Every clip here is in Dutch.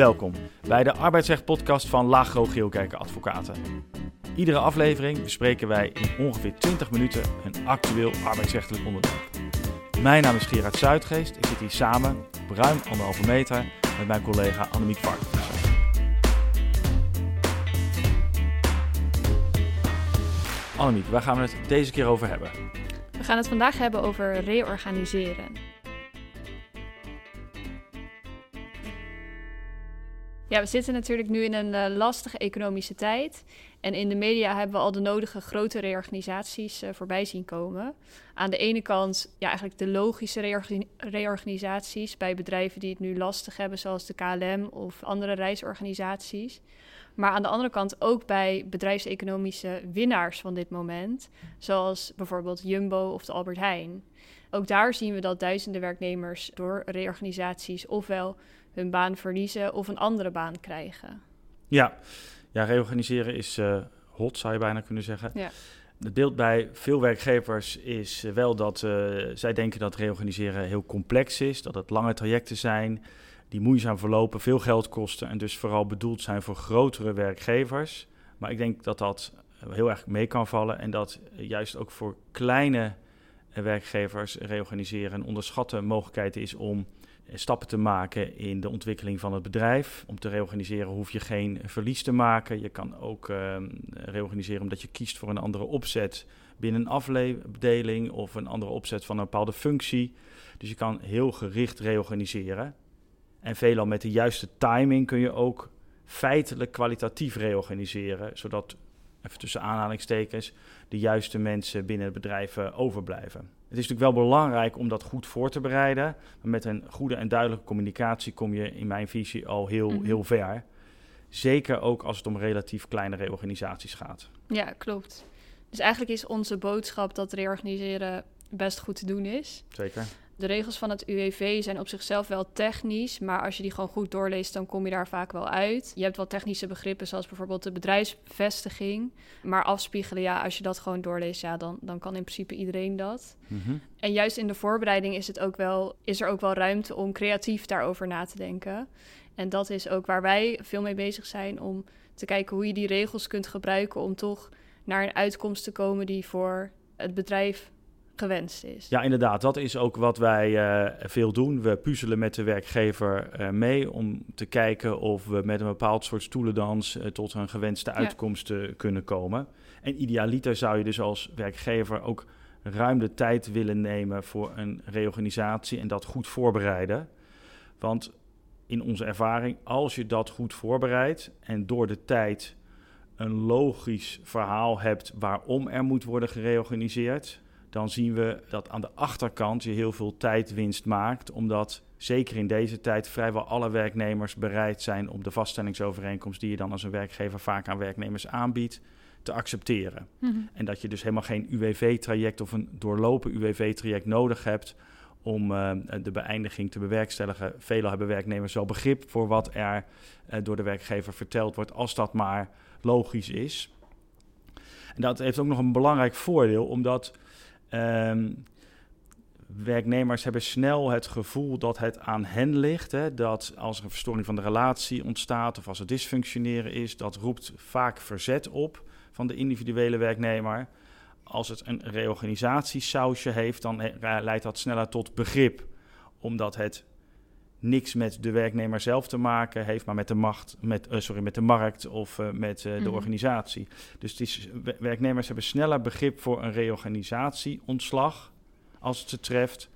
Welkom bij de arbeidsrecht-podcast van Lagro Geelkerken Advocaten. Iedere aflevering bespreken wij in ongeveer 20 minuten een actueel arbeidsrechtelijk onderwerp. Mijn naam is Gerard Zuidgeest. Ik zit hier samen op ruim anderhalve meter met mijn collega Annemiek Varkens. Annemiek, waar gaan we het deze keer over hebben? We gaan het vandaag hebben over reorganiseren. Ja, we zitten natuurlijk nu in een uh, lastige economische tijd. En in de media hebben we al de nodige grote reorganisaties uh, voorbij zien komen. Aan de ene kant ja, eigenlijk de logische reorganisaties bij bedrijven die het nu lastig hebben, zoals de KLM of andere reisorganisaties. Maar aan de andere kant ook bij bedrijfseconomische winnaars van dit moment, zoals bijvoorbeeld Jumbo of de Albert Heijn. Ook daar zien we dat duizenden werknemers door reorganisaties ofwel hun baan verliezen of een andere baan krijgen. Ja, ja reorganiseren is uh, hot, zou je bijna kunnen zeggen. Ja. Het beeld bij veel werkgevers is eh, wel dat uh, zij denken dat reorganiseren heel complex is, dat het lange trajecten zijn, die moeizaam verlopen, veel geld kosten en dus vooral bedoeld zijn voor grotere werkgevers. Maar ik denk dat dat heel erg mee kan vallen en dat juist ook voor kleine werkgevers reorganiseren een onderschatte mogelijkheid is om stappen te maken in de ontwikkeling van het bedrijf. Om te reorganiseren hoef je geen verlies te maken. Je kan ook uh, reorganiseren omdat je kiest voor een andere opzet binnen een afdeling of een andere opzet van een bepaalde functie. Dus je kan heel gericht reorganiseren. En veelal met de juiste timing kun je ook feitelijk kwalitatief reorganiseren, zodat, even tussen aanhalingstekens, de juiste mensen binnen het bedrijf uh, overblijven. Het is natuurlijk wel belangrijk om dat goed voor te bereiden. Maar met een goede en duidelijke communicatie kom je in mijn visie al heel, mm heel ver. Zeker ook als het om relatief kleine reorganisaties gaat. Ja, klopt. Dus eigenlijk is onze boodschap dat reorganiseren best goed te doen is. Zeker. De regels van het UWV zijn op zichzelf wel technisch, maar als je die gewoon goed doorleest, dan kom je daar vaak wel uit. Je hebt wel technische begrippen, zoals bijvoorbeeld de bedrijfsvestiging. Maar afspiegelen, ja, als je dat gewoon doorleest, ja, dan, dan kan in principe iedereen dat. Mhm. En juist in de voorbereiding is, het ook wel, is er ook wel ruimte om creatief daarover na te denken. En dat is ook waar wij veel mee bezig zijn, om te kijken hoe je die regels kunt gebruiken om toch naar een uitkomst te komen die voor het bedrijf gewenst is. Ja, inderdaad. Dat is ook wat wij uh, veel doen. We puzzelen met de werkgever uh, mee om te kijken of we met een bepaald soort stoelendans uh, tot een gewenste uitkomst kunnen komen. En idealiter zou je dus als werkgever ook ruim de tijd willen nemen voor een reorganisatie en dat goed voorbereiden. Want in onze ervaring, als je dat goed voorbereidt en door de tijd een logisch verhaal hebt waarom er moet worden gereorganiseerd, dan zien we dat aan de achterkant je heel veel tijdwinst maakt, omdat zeker in deze tijd vrijwel alle werknemers bereid zijn om de vaststellingsovereenkomst die je dan als een werkgever vaak aan werknemers aanbiedt, te accepteren. Mm -hmm. En dat je dus helemaal geen UWV-traject of een doorlopen UWV-traject nodig hebt om uh, de beëindiging te bewerkstelligen. Velen hebben werknemers wel begrip voor wat er uh, door de werkgever verteld wordt, als dat maar logisch is. En dat heeft ook nog een belangrijk voordeel, omdat Um, werknemers hebben snel het gevoel dat het aan hen ligt. Hè, dat als er een verstoring van de relatie ontstaat of als er dysfunctioneren is, dat roept vaak verzet op van de individuele werknemer. Als het een reorganisatiesausje heeft, dan leidt dat sneller tot begrip, omdat het niks met de werknemer zelf te maken heeft, maar met de macht, met, uh, sorry, met de markt of uh, met uh, de mm. organisatie. Dus het is, werknemers hebben sneller begrip voor een reorganisatie, ontslag, als het ze treft,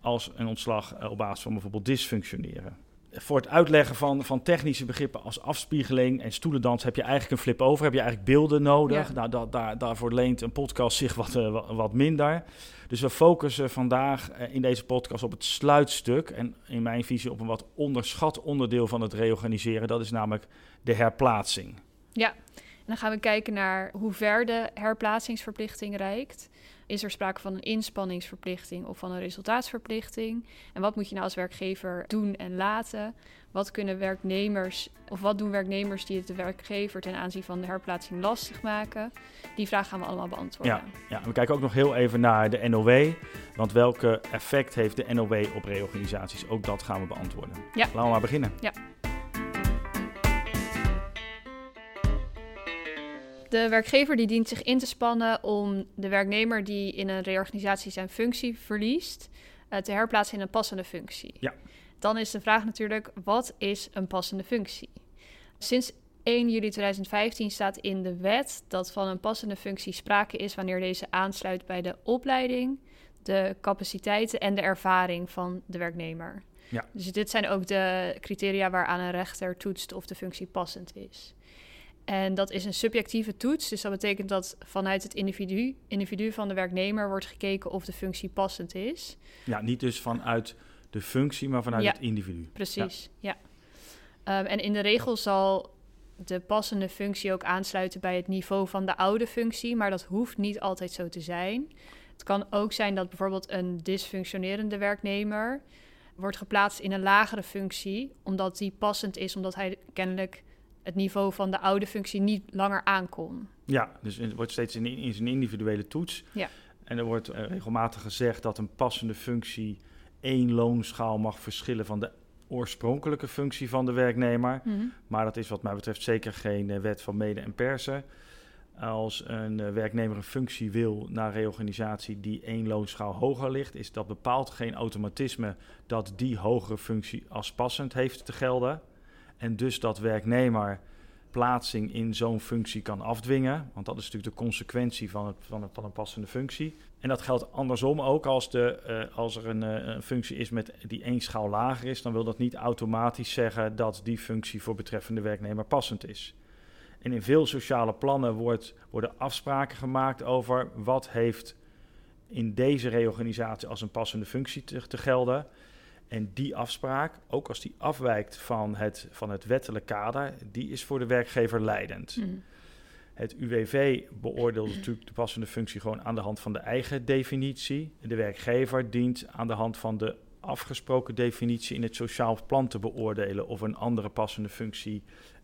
als een ontslag op basis van bijvoorbeeld dysfunctioneren voor het uitleggen van, van technische begrippen als afspiegeling en stoelendans heb je eigenlijk een flip over, heb je eigenlijk beelden nodig. Ja. Nou, da, da, daarvoor leent een podcast zich wat, uh, wat minder. Dus we focussen vandaag uh, in deze podcast op het sluitstuk en in mijn visie op een wat onderschat onderdeel van het reorganiseren. Dat is namelijk de herplaatsing. Ja, en dan gaan we kijken naar hoe ver de herplaatsingsverplichting reikt. Is er sprake van een inspanningsverplichting of van een resultaatsverplichting? En wat moet je nou als werkgever doen en laten? Wat kunnen werknemers of wat doen werknemers die het de werkgever ten aanzien van de herplaatsing lastig maken? Die vraag gaan we allemaal beantwoorden. Ja, ja, we kijken ook nog heel even naar de NOW. Want welke effect heeft de NOW op reorganisaties? Ook dat gaan we beantwoorden. Ja. Laten we maar beginnen. Ja. De werkgever die dient zich in te spannen om de werknemer die in een reorganisatie zijn functie verliest, uh, te herplaatsen in een passende functie. Ja. Dan is de vraag natuurlijk, wat is een passende functie? Sinds 1 juli 2015 staat in de wet dat van een passende functie sprake is wanneer deze aansluit bij de opleiding, de capaciteiten en de ervaring van de werknemer. Ja. Dus dit zijn ook de criteria waaraan een rechter toetst of de functie passend is. En dat is een subjectieve toets, dus dat betekent dat vanuit het individu, individu van de werknemer wordt gekeken of de functie passend is. Ja, niet dus vanuit de functie, maar vanuit het individu. Precies, ja. Ehm, en in de regel zal de passende functie ook aansluiten bij het niveau van de oude functie, maar dat hoeft niet altijd zo te zijn. Het kan ook zijn dat bijvoorbeeld een dysfunctionerende werknemer wordt geplaatst in een lagere functie, omdat die passend is, omdat hij kennelijk het niveau van de oude functie niet langer aankon. Ja, dus het wordt steeds in, in zijn individuele toets. Ja. En er wordt uh, regelmatig gezegd dat een passende functie één loonschaal mag verschillen van de oorspronkelijke functie van de werknemer. Mhm. Maar dat is wat mij betreft zeker geen uh, wet van mede en persen. Als een uh, werknemer een functie wil naar reorganisatie die één loonschaal hoger ligt, is dat bepaald geen automatisme dat die hogere functie als passend heeft te gelden. En dus dat werknemer plaatsing in zo'n functie kan afdwingen. Want dat is natuurlijk de consequentie van, het, van, het, van een passende functie. En dat geldt andersom ook als, de, uh, als er een, uh, een, functie is met die één schaal lager is, dan wil dat niet automatisch zeggen dat die functie voor betreffende werknemer passend is. En in veel sociale plannen wordt, worden afspraken gemaakt over wat heeft in deze reorganisatie als een passende functie te, te gelden. En die afspraak, ook als die afwijkt van het, van het wettelijk kader, die is voor de werkgever leidend. Mm. Het UWV beoordeelt natuurlijk de passende functie gewoon aan de hand van de eigen definitie. De werkgever dient aan de hand van de afgesproken definitie in het sociaal plan te beoordelen of een andere passende functie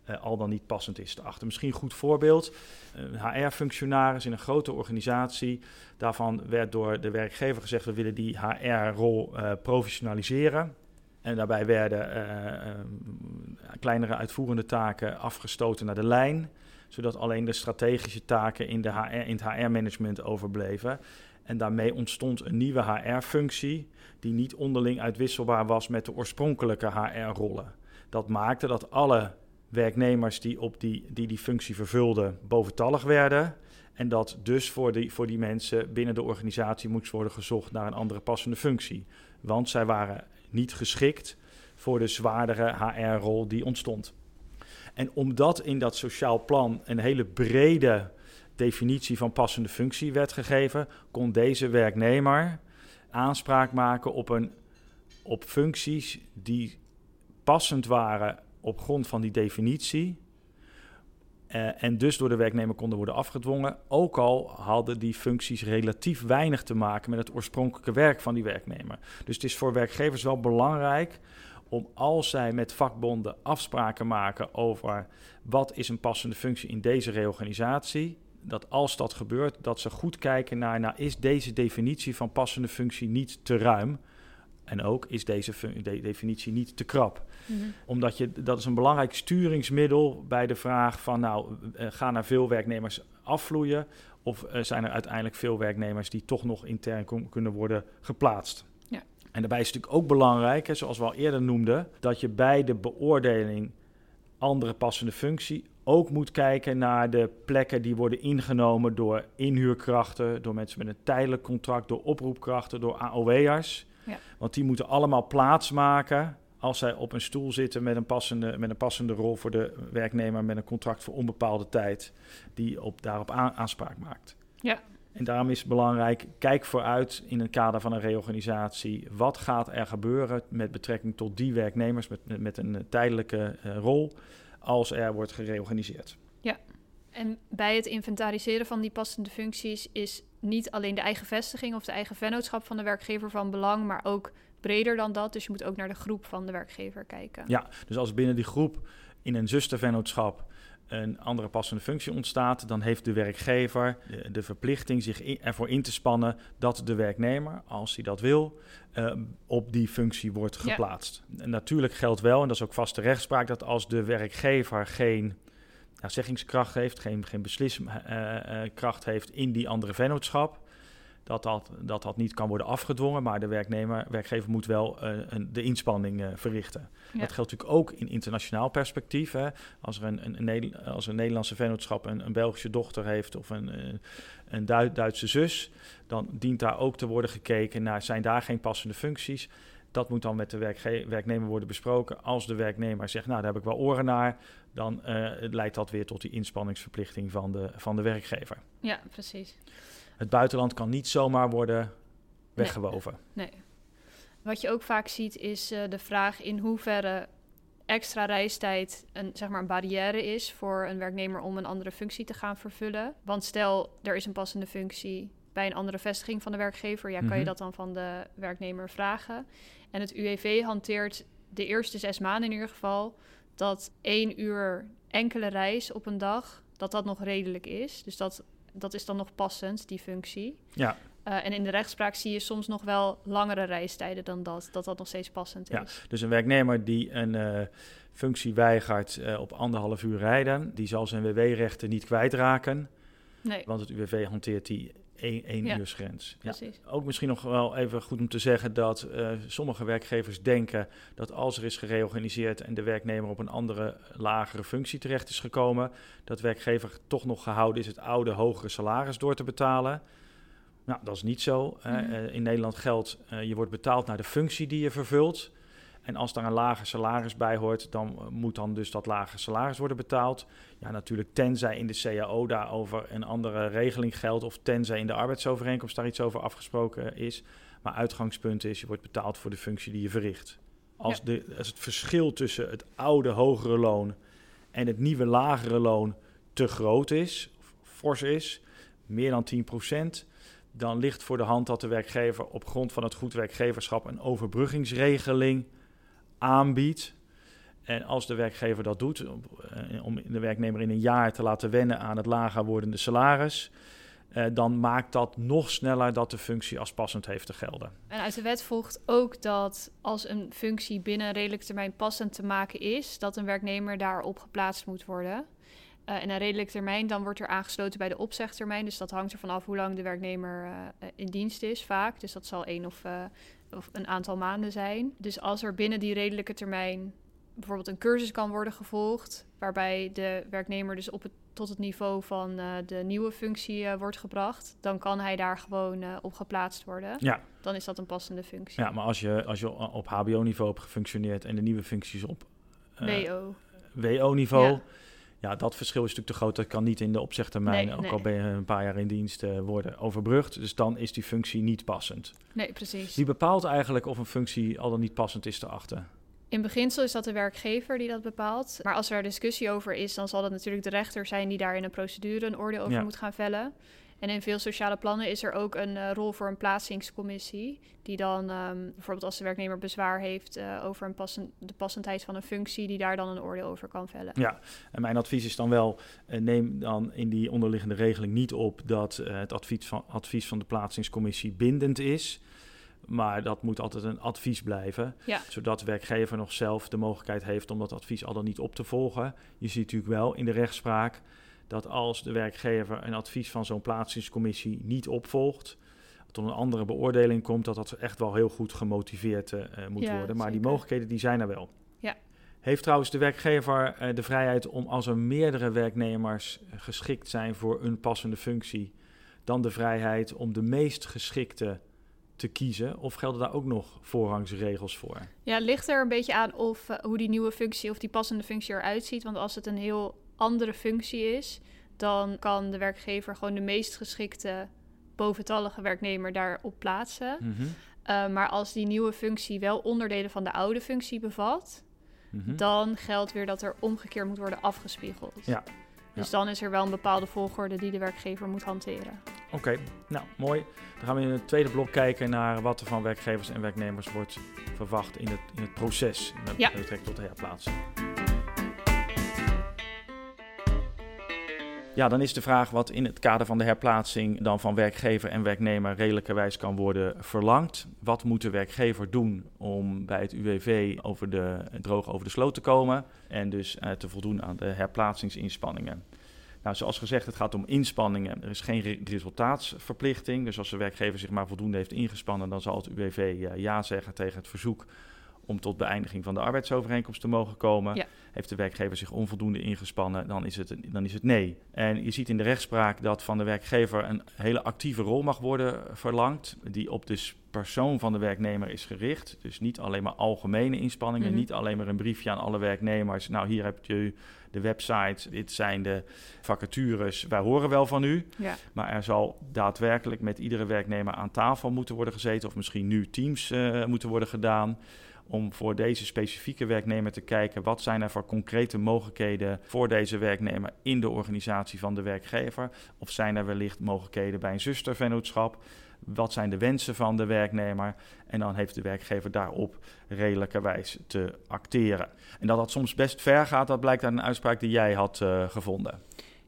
uh, al dan niet passend is te achter. Misschien een goed voorbeeld. Een HR-functionaris in een grote organisatie. Daarvan werd door de werkgever gezegd: we willen die HR-rol uh, professionaliseren. En daarbij werden uh, kleinere uitvoerende taken afgestoten naar de lijn, zodat alleen de strategische taken in, de HR, in het HR-management overbleven. En daarmee ontstond een nieuwe HR-functie, die niet onderling uitwisselbaar was met de oorspronkelijke HR-rollen. Dat maakte dat alle werknemers die op die, die, die functie vervulden boventallig werden. En dat dus voor die, voor die mensen binnen de organisatie moest worden gezocht naar een andere passende functie. Want zij waren niet geschikt voor de zwaardere HR-rol die ontstond. En omdat in dat sociaal plan een hele brede definitie van passende functie werd gegeven, kon deze werknemer aanspraak maken op, een, op functies die passend waren op grond van die definitie. Uh, en dus door de werknemer konden worden afgedwongen, ook al hadden die functies relatief weinig te maken met het oorspronkelijke werk van die werknemer. Dus het is voor werkgevers wel belangrijk om als zij met vakbonden afspraken maken over wat is een passende functie in deze reorganisatie, dat als dat gebeurt, dat ze goed kijken naar, nou is deze definitie van passende functie niet te ruim? En ook is deze de definitie niet te krap. Mm -hmm. Omdat je, dat is een belangrijk sturingsmiddel bij de vraag van nou, uh, gaan er veel werknemers afvloeien of uh, zijn er uiteindelijk veel werknemers die toch nog intern kunnen worden geplaatst. Ja. En daarbij is het natuurlijk ook belangrijk, hè, zoals we al eerder noemden, dat je bij de beoordeling andere passende functie ook moet kijken naar de plekken die worden ingenomen door inhuurkrachten, door mensen met een tijdelijk contract, door oproepkrachten, door AOW'ers. Ja. Want die moeten allemaal plaatsmaken als zij op een stoel zitten met een, passende, met een passende rol voor de werknemer met een contract voor onbepaalde tijd, die op, daarop aan, aanspraak maakt. Ja. En daarom is het belangrijk, kijk vooruit in het kader van een reorganisatie. Wat gaat er gebeuren met betrekking tot die werknemers met, met, met een tijdelijke uh, rol als er wordt gereorganiseerd? En bij het inventariseren van die passende functies is niet alleen de eigen vestiging of de eigen vennootschap van de werkgever van belang, maar ook breder dan dat. Dus je moet ook naar de groep van de werkgever kijken. Ja, dus als binnen die groep in een zustervennootschap een andere passende functie ontstaat, dan heeft de werkgever de, de verplichting zich in, ervoor in te spannen dat de werknemer, als hij dat wil, uh, op die functie wordt geplaatst. Ja. En natuurlijk geldt wel, en dat is ook vaste rechtspraak, dat als de werkgever geen ja, zeggingskracht heeft, geen, geen besliskracht heeft in die andere vennootschap dat dat, dat dat niet kan worden afgedwongen, maar de werknemer, werkgever moet wel uh, een, de inspanning uh, verrichten. Dat geldt natuurlijk ook in internationaal perspectief. Hè. Als, er een, een, een, als een Nederlandse vennootschap een, een Belgische dochter heeft of een, eh, een Duitse zus, dan dient daar ook te worden gekeken naar zijn daar geen passende functies. Dat moet dan met de werknemer worden besproken. Als de werknemer zegt, nou daar heb ik wel oren naar, dan uh, leidt dat weer tot die inspanningsverplichting van de, van de werkgever. Ja, precies. Het buitenland kan niet zomaar worden weggewoven. Nee. Wat je ook vaak ziet is uh, de vraag in hoeverre extra reistijd een, zeg maar een barrière is voor een werknemer om een andere functie te gaan vervullen. Want stel, er is een passende functie bij een andere vestiging van de werkgever, ja, kan je mhm. dat dan van de werknemer vragen. En het UWV hanteert de eerste zes maanden in ieder geval dat één uur enkele reis op een dag, dat dat nog redelijk is. Dus dat dat is dan nog passend, die functie. Ja. Uh, en in de rechtspraak zie je soms nog wel langere reistijden dan dat, dat dat nog steeds passend is. Ja, dus een werknemer die een uh, functie weigert uh, op anderhalf uur rijden, die zal zijn WW-rechten niet kwijtraken. Nee. Want het UWV hanteert die één, één ja, uursgrens. Ja. Ook misschien nog wel even goed om te zeggen dat uh, sommige werkgevers denken dat als er is gereorganiseerd en de werknemer op een andere lagere functie terecht is gekomen, dat werkgever toch nog gehouden is het oude hogere salaris door te betalen. Nou, dat is niet zo. Mm -hmm. uh, in Nederland geldt, uh, je wordt betaald naar de functie die je vervult. En als daar een lager salaris bij hoort, dan moet dan dus dat lage salaris worden betaald. Ja, natuurlijk tenzij in de CAO daarover een andere regeling geldt... of tenzij in de arbeidsovereenkomst daar iets over afgesproken is. Maar uitgangspunt is, je wordt betaald voor de functie die je verricht. Als, ja. de, als het verschil tussen het oude hogere loon en het nieuwe lagere loon te groot is, of fors is, meer dan 10%, dan ligt voor de hand dat de werkgever op grond van het goed werkgeverschap een overbruggingsregeling aanbiedt. En als de werkgever dat doet, om de werknemer in een jaar te laten wennen aan het lager wordende salaris, uh, dan maakt dat nog sneller dat de functie als passend heeft te gelden. En uit de wet volgt ook dat als een functie binnen een redelijke termijn passend te maken is, dat een werknemer daarop geplaatst moet worden. Uh, en een redelijke termijn, dan wordt er aangesloten bij de opzegtermijn. Dus dat hangt ervan af hoe lang de werknemer uh, in dienst is, vaak. Dus dat zal één of of een aantal maanden zijn. Dus als er binnen die redelijke termijn bijvoorbeeld een cursus kan worden gevolgd, waarbij de werknemer dus op het, tot het niveau van uh, de nieuwe functie uh, wordt gebracht, dan kan hij daar gewoon uh, op geplaatst worden. Ja. Dan is dat een passende functie. Ja, maar als je, als je op HBO-niveau hebt gefunctioneerd en de nieuwe functies op WO. WO-niveau. Ja ja, dat verschil is natuurlijk te groot. Dat kan niet in de opzegtermijn, nee, ook nee. al ben je een paar jaar in dienst, uh, worden overbrugd. Dus dan is die functie niet passend. Nee, precies. Wie bepaalt eigenlijk of een functie al dan niet passend is te achten? In beginsel is dat de werkgever die dat bepaalt. Maar als er discussie over is, dan zal het natuurlijk de rechter zijn die daar in een procedure een oordeel over ja. moet gaan vellen. En in veel sociale plannen is er ook een uh, rol voor een plaatsingscommissie. Die dan um, bijvoorbeeld als de werknemer bezwaar heeft uh, over een passen, de passendheid van een functie, die daar dan een oordeel over kan vellen. Ja, en mijn advies is dan wel: uh, neem dan in die onderliggende regeling niet op dat het advies van, advies van de plaatsingscommissie bindend is. Maar dat moet altijd een advies blijven. Ja. Zodat de werkgever nog zelf de mogelijkheid heeft om dat advies al dan niet op te volgen. Je ziet natuurlijk wel in de rechtspraak dat als de werkgever een advies van zo'n plaatsingscommissie niet opvolgt, tot een andere beoordeling komt, dat dat echt wel heel goed gemotiveerd uh, moet ja, worden. Maar zeker. die mogelijkheden die zijn er wel. Ja. Heeft trouwens de werkgever uh, de vrijheid om als er meerdere werknemers geschikt zijn voor een passende functie, dan de vrijheid om de meest geschikte te kiezen? Of gelden daar ook nog voorrangsregels voor? Ja, het ligt er een beetje aan of uh, hoe die nieuwe functie of die passende functie eruit ziet. Want als het een heel andere functie is, dan kan de werkgever gewoon de meest geschikte boventallige werknemer daarop plaatsen. Mm -hmm. uh, maar als die nieuwe functie wel onderdelen van de oude functie bevat, mm -hmm. dan geldt weer dat er omgekeerd moet worden afgespiegeld. Ja. Dus ja. dan is er wel een bepaalde volgorde die de werkgever moet hanteren. Oké, okay. nou mooi. Dan gaan we in het tweede blok kijken naar wat er van werkgevers en werknemers wordt verwacht in het, in het proces met ja. betrekking tot de herplaatsing. Ja, dan is de vraag wat in het kader van de herplaatsing dan van werkgever en werknemer redelijkerwijs kan worden verlangd. Wat moet de werkgever doen om bij het UWV over de, droog over de sloot te komen en dus uh, te voldoen aan de herplaatsingsinspanningen? Nou, zoals gezegd, het gaat om inspanningen. Er is geen resultaatsverplichting. Dus als de werkgever zich maar voldoende heeft ingespannen, dan zal het UWV uh, ja zeggen tegen het verzoek om tot beëindiging van de arbeidsovereenkomst te mogen komen. Heeft de werkgever zich onvoldoende ingespannen, dan is, het, dan is het nee. En je ziet in de rechtspraak dat van de werkgever een hele actieve rol mag worden verlangd, die op de persoon van de werknemer is gericht. Dus niet alleen maar algemene inspanningen, mhm. niet alleen maar een briefje aan alle werknemers. Nou, hier heb je de website, dit zijn de vacatures, wij horen wel van u. Ja. Maar er zal daadwerkelijk met iedere werknemer aan tafel moeten worden gezeten, of misschien nu teams uh, moeten worden gedaan om voor deze specifieke werknemer te kijken wat zijn er voor concrete mogelijkheden voor deze werknemer in de organisatie van de werkgever. Of zijn er wellicht mogelijkheden bij een zustervennootschap? Wat zijn de wensen van de werknemer? En dan heeft de werkgever daarop redelijkerwijs te acteren. En dat dat soms best ver gaat, dat blijkt uit een uitspraak die jij had uh, gevonden.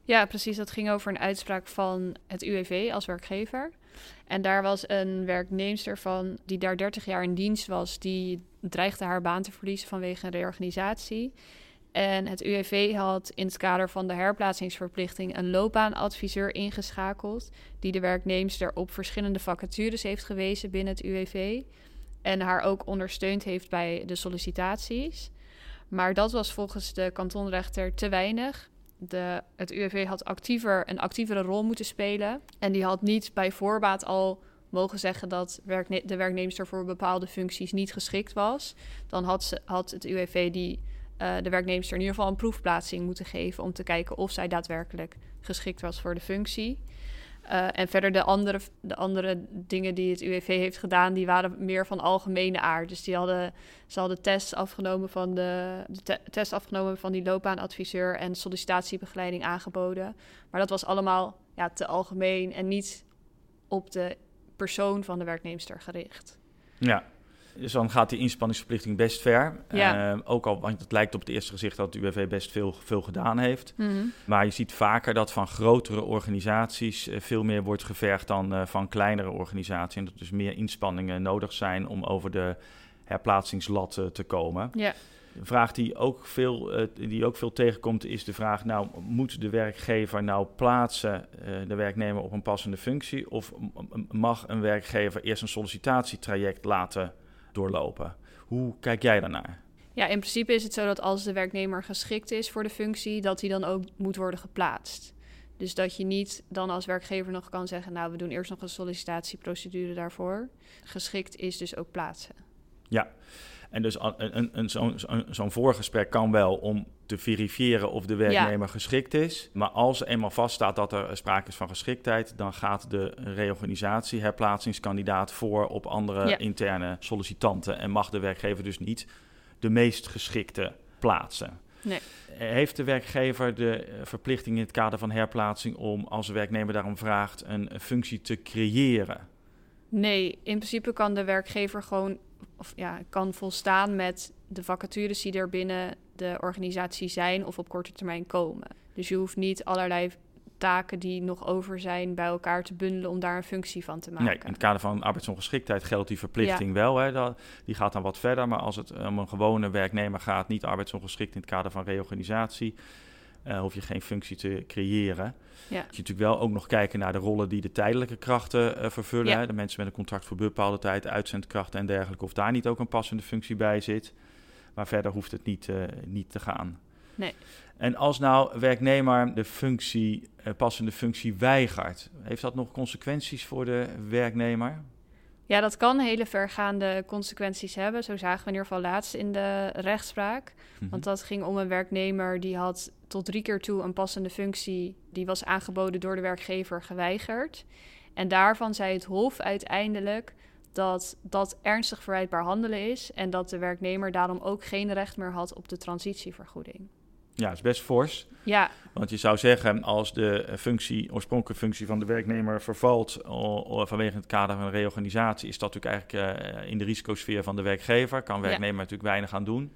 Ja, precies. Dat ging over een uitspraak van het UWV als werkgever. En daar was een werknemster van die daar 30 jaar in dienst was, die dreigde haar baan te verliezen vanwege een reorganisatie. En het UWV had in het kader van de herplaatsingsverplichting een loopbaanadviseur ingeschakeld, die de werknemster op verschillende vacatures heeft gewezen binnen het UWV en haar ook ondersteund heeft bij de sollicitaties. Maar dat was volgens de kantonrechter te weinig het UWV had actiever, een actievere rol moeten spelen. En die had niet bij voorbaat al mogen zeggen dat de werknemster voor bepaalde functies niet geschikt was. Dan had, ze, had het UWV die, uh, de werknemster in ieder geval een proefplaatsing moeten geven om te kijken of zij daadwerkelijk geschikt was voor de functie. Uh, en verder de andere, de andere dingen die het UWV heeft gedaan, die waren meer van algemene aard. Dus die hadden, ze hadden tests afgenomen van de, de test afgenomen van die loopbaanadviseur en sollicitatiebegeleiding aangeboden. Maar dat was allemaal ja, te algemeen en niet op de persoon van de werknemster gericht. Ja, dus dan gaat die inspanningsverplichting best ver. Ehm, ook al, want het lijkt op het eerste gezicht dat de UWV best veel, veel gedaan heeft. Mhm. Maar je ziet vaker dat van grotere organisaties eh, veel meer wordt gevergd dan uh, van kleinere organisaties. En dat dus meer inspanningen nodig zijn om over de herplaatsingslat uh, te komen. Ja. Een vraag die ook, veel, die ook veel tegenkomt is de vraag: nou, moet de werkgever nou plaatsen de werknemer op een passende functie? Of mag een werkgever eerst een sollicitatietraject laten doorlopen. Hoe kijk jij daarnaar? Ja, in principe is het zo dat als de werknemer geschikt is voor de functie, dat hij dan ook moet worden geplaatst. Dus dat je niet dan als werkgever nog kan zeggen, nou, we doen eerst nog een sollicitatieprocedure daarvoor. Geschikt is dus ook plaatsen. Ja, en dus een, een, een, zo'n zo'n voorgesprek kan wel om te verifiëren of de werknemer geschikt is. Maar als eenmaal vaststaat dat er sprake is van geschiktheid, dan gaat de reorganisatie, herplaatsingskandidaat voor op andere interne sollicitanten. En mag de werkgever dus niet de meest geschikte plaatsen. Nee. Heeft de werkgever de verplichting in het kader van herplaatsing om, als de werknemer daarom vraagt, een functie te creëren? Nee, in principe kan de werkgever gewoon of ja, kan volstaan met de vacatures die er binnen de organisatie zijn of op korte termijn komen. Dus je hoeft niet allerlei taken die nog over zijn bij elkaar te bundelen om daar een functie van te maken. Nee, in het kader van arbeidsongeschiktheid geldt die verplichting wel. Hè, dat, die gaat dan wat verder. Maar als het om een gewone werknemer gaat, niet arbeidsongeschikt in het kader van reorganisatie, uh, hoef je geen functie te creëren. Ja. Je natuurlijk wel ook nog kijken naar de rollen die de tijdelijke krachten uh, vervullen. De mensen met een contract voor bepaalde tijd, uitzendkrachten en dergelijke. Of daar niet ook een passende functie bij zit. Maar verder hoeft het niet, uh, niet te gaan. Nee. En als nou werknemer de functie, passende functie weigert, heeft dat nog consequenties voor de werknemer? Ja, dat kan hele vergaande consequenties hebben. Zo zagen we in ieder geval laatst in de rechtspraak. Mhm. Want dat ging om een werknemer die had tot drie keer toe een passende functie... die was aangeboden door de werkgever geweigerd. En daarvan zei het Hof uiteindelijk dat dat ernstig verwijtbaar handelen is... en dat de werknemer daarom ook geen recht meer had op de transitievergoeding. Ja, is best fors. Ja. Want je zou zeggen, als de functie, oorspronkelijke functie van de werknemer vervalt vanwege het kader van een reorganisatie, is dat natuurlijk eigenlijk uh, in de risicosfeer van de werkgever. Kan werknemer natuurlijk weinig aan doen.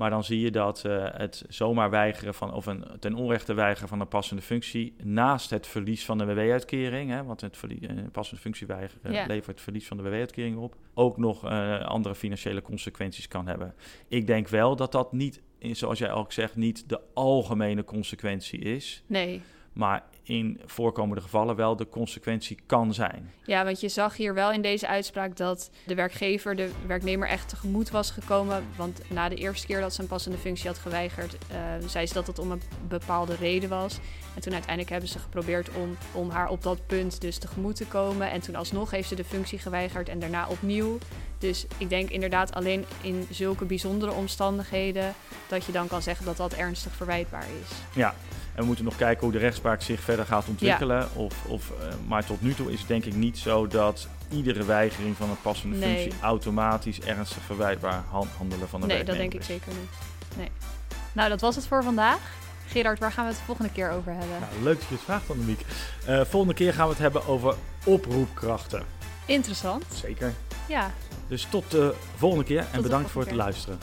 Maar dan zie je dat uh, het zomaar weigeren van, of een ten onrechte weigeren van een passende functie, naast het verlies van de WW-uitkering, want het verlie- een passende functie weigeren Ja. levert het verlies van de WW-uitkering op, ook nog eh, andere financiële consequenties kan hebben. Ik denk wel dat dat niet, eh, zoals jij ook zegt, niet de algemene consequentie is, Nee. maar in voorkomende gevallen wel de consequentie kan zijn. Ja, want je zag hier wel in deze uitspraak dat de werkgever de werknemer echt tegemoet was gekomen. Want na de eerste keer dat ze een passende functie had geweigerd, eh, zei ze dat het om een bepaalde reden was. En toen uiteindelijk hebben ze geprobeerd om, om haar op dat punt dus tegemoet te komen. En toen alsnog heeft ze de functie geweigerd en daarna opnieuw. Dus ik denk inderdaad alleen in zulke bijzondere omstandigheden dat je dan kan zeggen dat dat ernstig verwijtbaar is. Ja, en we moeten nog kijken hoe de rechtspraak zich verder gaat ontwikkelen. Of, of, uh, maar tot nu toe is het denk ik niet zo dat iedere weigering van een passende Nee. functie automatisch ernstig verwijtbaar handelen van de Nee, dat denk ik zeker niet. Nee. Nou, dat was het voor vandaag. Gerard, waar gaan we het de volgende keer over hebben? Nou, leuk dat je het vraagt, Annemiek. Uh, volgende keer gaan we het hebben over oproepkrachten. Interessant. Zeker. Ja. Dus tot de volgende keer en bedankt voor het keer. luisteren.